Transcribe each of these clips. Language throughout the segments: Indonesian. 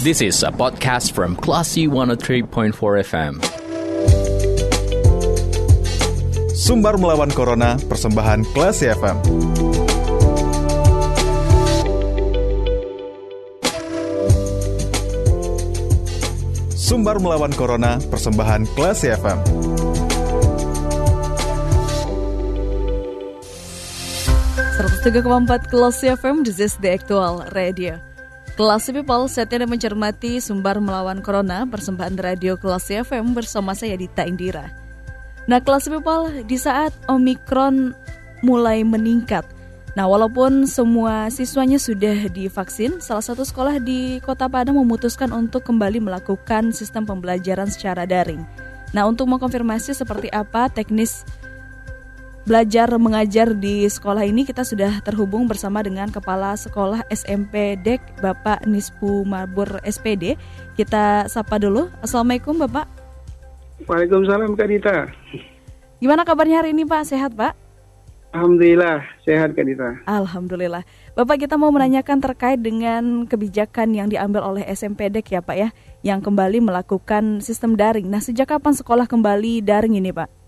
This is a podcast from Classy 103.4 FM. Sumbar melawan Corona, persembahan Classy FM. Sumbar melawan Corona, persembahan Classy FM. empat Kelas FM, this is the actual radio. Kelas People, saatnya mencermati sumber melawan Corona, persembahan radio Kelas FM bersama saya Dita Indira. Nah, Kelas People, di saat Omikron mulai meningkat, Nah, walaupun semua siswanya sudah divaksin, salah satu sekolah di Kota Padang memutuskan untuk kembali melakukan sistem pembelajaran secara daring. Nah, untuk mengkonfirmasi seperti apa teknis belajar mengajar di sekolah ini kita sudah terhubung bersama dengan Kepala Sekolah SMP Dek Bapak Nispu Marbur SPD. Kita sapa dulu. Assalamualaikum Bapak. Waalaikumsalam Kak Dita. Gimana kabarnya hari ini Pak? Sehat Pak? Alhamdulillah sehat Kak Dita. Alhamdulillah. Bapak kita mau menanyakan terkait dengan kebijakan yang diambil oleh SMP Dek ya Pak ya, yang kembali melakukan sistem daring. Nah sejak kapan sekolah kembali daring ini Pak?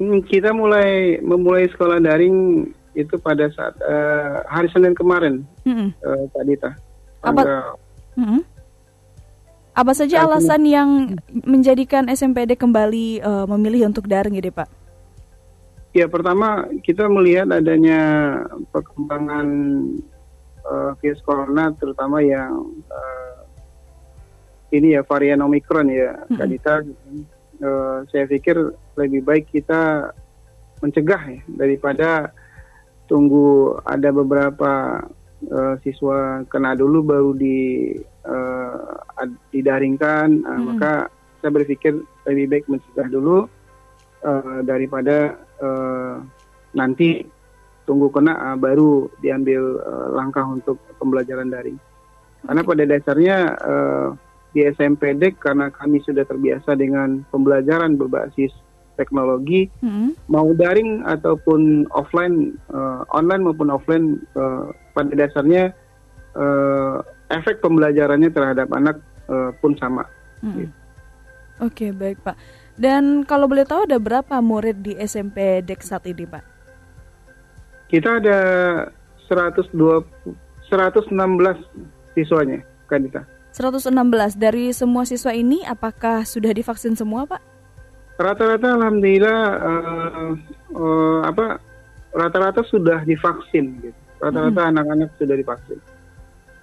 Hmm, kita mulai memulai sekolah daring itu pada saat uh, hari Senin kemarin, mm-hmm. uh, Kak Dita. Apa? Mm-hmm. Apa saja alasan yang menjadikan SMPD kembali uh, memilih untuk daring ini, Pak? Ya, pertama kita melihat adanya perkembangan uh, virus corona, terutama yang uh, ini ya varian Omikron ya, mm-hmm. Kak Dita uh, saya pikir lebih baik kita mencegah ya daripada tunggu ada beberapa uh, siswa kena dulu baru di uh, didaringkan. Uh, hmm. maka saya berpikir lebih baik mencegah dulu uh, daripada uh, nanti tunggu kena uh, baru diambil uh, langkah untuk pembelajaran daring. Karena pada dasarnya uh, di SMP DEK karena kami sudah terbiasa dengan pembelajaran berbasis teknologi, hmm. mau daring ataupun offline, uh, online maupun offline, uh, pada dasarnya uh, efek pembelajarannya terhadap anak uh, pun sama. Hmm. Gitu. Oke, okay, baik Pak. Dan kalau boleh tahu ada berapa murid di SMP DEK saat ini, Pak? Kita ada 120, 116 siswanya, Kanita. 116 dari semua siswa ini apakah sudah divaksin semua, Pak? Rata-rata alhamdulillah uh, uh, apa rata-rata sudah divaksin gitu. Rata-rata hmm. anak-anak sudah divaksin.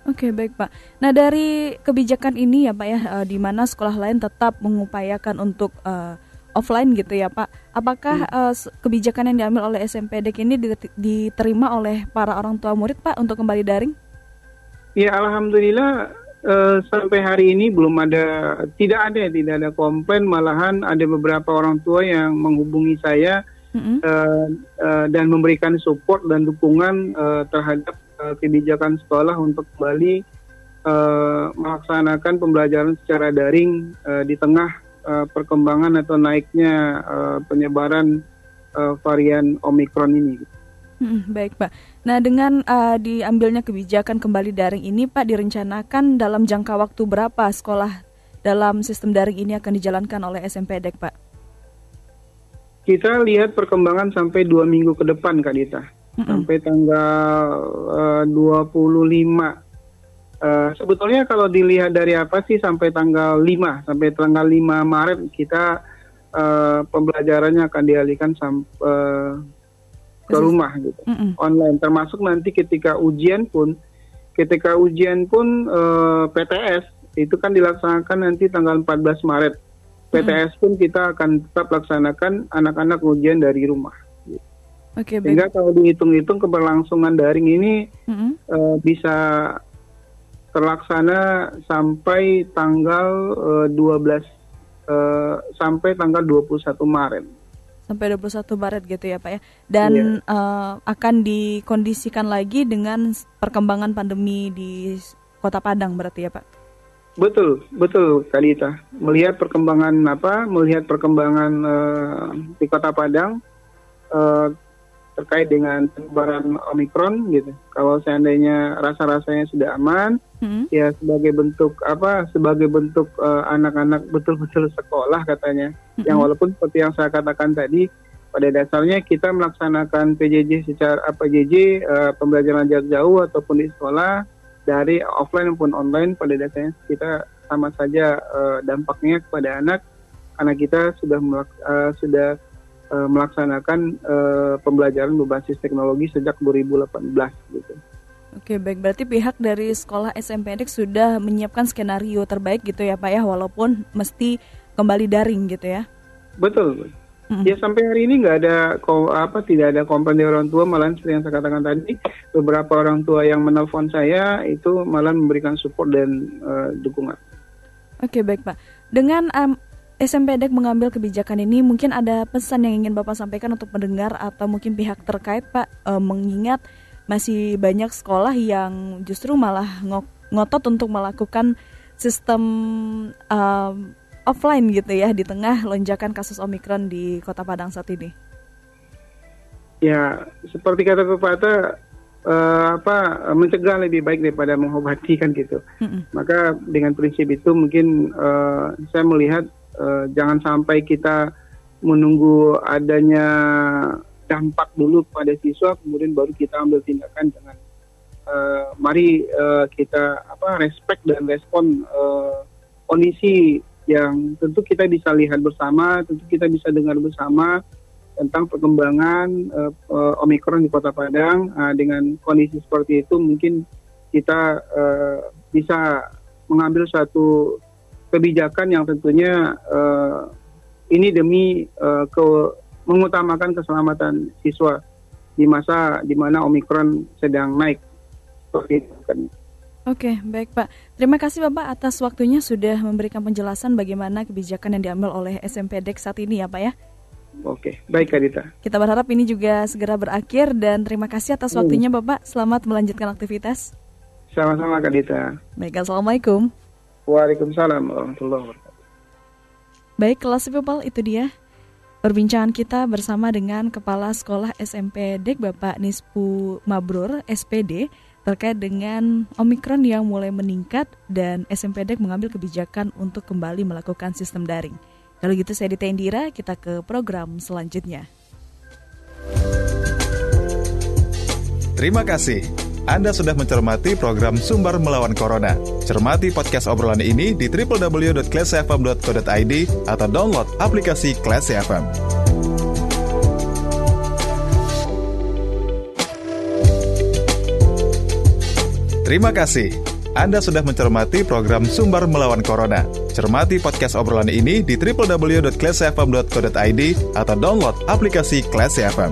Oke, okay, baik, Pak. Nah, dari kebijakan ini ya, Pak ya, uh, di mana sekolah lain tetap mengupayakan untuk uh, offline gitu ya, Pak. Apakah hmm. uh, kebijakan yang diambil oleh SMPDK ini diterima oleh para orang tua murid, Pak, untuk kembali daring? Ya, alhamdulillah uh, sampai hari ini belum ada tidak ada tidak ada komplain malahan ada beberapa orang tua yang menghubungi saya mm-hmm. uh, uh, dan memberikan support dan dukungan uh, terhadap uh, kebijakan sekolah untuk kembali uh, melaksanakan pembelajaran secara daring uh, di tengah uh, perkembangan atau naiknya uh, penyebaran uh, varian Omikron ini. Hmm, baik Pak. Nah dengan uh, diambilnya kebijakan kembali daring ini Pak direncanakan dalam jangka waktu berapa sekolah dalam sistem daring ini akan dijalankan oleh SMP Dek Pak? Kita lihat perkembangan sampai dua minggu ke depan Kak Dita. Mm -mm. Sampai tanggal uh, 25 Uh, sebetulnya kalau dilihat dari apa sih sampai tanggal 5 sampai tanggal 5 Maret kita uh, pembelajarannya akan dialihkan sampai uh, ke rumah gitu mm -mm. online termasuk nanti ketika ujian pun ketika ujian pun uh, eh, PTS itu kan dilaksanakan nanti tanggal 14 Maret PTS mm. pun kita akan tetap laksanakan anak-anak ujian dari rumah gitu. okay, sehingga kalau dihitung-hitung keberlangsungan daring ini mm -hmm. uh, bisa terlaksana sampai tanggal uh, 12 uh, sampai tanggal 21 Maret sampai 21 Maret gitu ya Pak ya. Dan yeah. Iya. uh, akan dikondisikan lagi dengan perkembangan pandemi di Kota Padang berarti ya Pak. Betul, betul Kalita. Melihat perkembangan apa? Melihat perkembangan uh, di Kota Padang uh, terkait dengan penyebaran Omikron gitu. Kalau seandainya rasa-rasanya sudah aman, hmm. ya sebagai bentuk apa? Sebagai bentuk uh, anak-anak betul-betul sekolah katanya. Hmm. Yang walaupun seperti yang saya katakan tadi, pada dasarnya kita melaksanakan PJJ secara apa PJJ uh, pembelajaran jarak jauh ataupun di sekolah dari offline maupun online pada dasarnya kita sama saja uh, dampaknya kepada anak karena kita sudah uh, sudah uh, melaksanakan uh, pembelajaran berbasis teknologi sejak 2018 gitu. Oke baik berarti pihak dari sekolah SMP SMPDek sudah menyiapkan skenario terbaik gitu ya Pak ya walaupun mesti kembali daring gitu ya. Betul. Mm-hmm. Ya sampai hari ini nggak ada apa tidak ada komplain dari orang tua malah seperti yang saya katakan tadi beberapa orang tua yang menelpon saya itu malah memberikan support dan uh, dukungan. Oke baik Pak. Dengan um, SMP Dek mengambil kebijakan ini mungkin ada pesan yang ingin Bapak sampaikan untuk pendengar atau mungkin pihak terkait Pak e, mengingat masih banyak sekolah yang justru malah ngotot untuk melakukan sistem uh, offline gitu ya di tengah lonjakan kasus Omikron di Kota Padang saat ini. Ya, seperti kata pepatah uh, apa mencegah lebih baik daripada mengobati kan gitu. Mm -mm. Maka dengan prinsip itu mungkin uh, saya melihat uh, jangan sampai kita menunggu adanya dampak dulu pada siswa kemudian baru kita ambil tindakan dengan uh, mari uh, kita apa respect dan respon uh, kondisi yang tentu kita bisa lihat bersama, tentu kita bisa dengar bersama tentang perkembangan uh, Omikron di Kota Padang. Uh, dengan kondisi seperti itu mungkin kita uh, bisa mengambil satu kebijakan yang tentunya uh, ini demi uh, ke mengutamakan keselamatan siswa di masa di mana Omikron sedang naik. Oke, baik Pak. Terima kasih Bapak atas waktunya sudah memberikan penjelasan bagaimana kebijakan yang diambil oleh SMP Dek saat ini ya Pak ya. Oke, baik Kadita. Kita berharap ini juga segera berakhir dan terima kasih atas hmm. waktunya Bapak. Selamat melanjutkan aktivitas. Sama-sama Kadita. Baik, Assalamualaikum. Waalaikumsalam warahmatullahi wabarakatuh. Baik, kelas people itu dia perbincangan kita bersama dengan Kepala Sekolah SMP Dek Bapak Nispu Mabrur SPD terkait dengan Omikron yang mulai meningkat dan SMP Dek mengambil kebijakan untuk kembali melakukan sistem daring. Kalau gitu saya Dita Indira, kita ke program selanjutnya. Terima kasih. Anda sudah mencermati program Sumber Melawan Corona. Cermati podcast obrolan ini di www.classfm.co.id atau download aplikasi Classy FM. Terima kasih. Anda sudah mencermati program Sumber Melawan Corona. Cermati podcast obrolan ini di www.classfm.co.id atau download aplikasi Classy FM.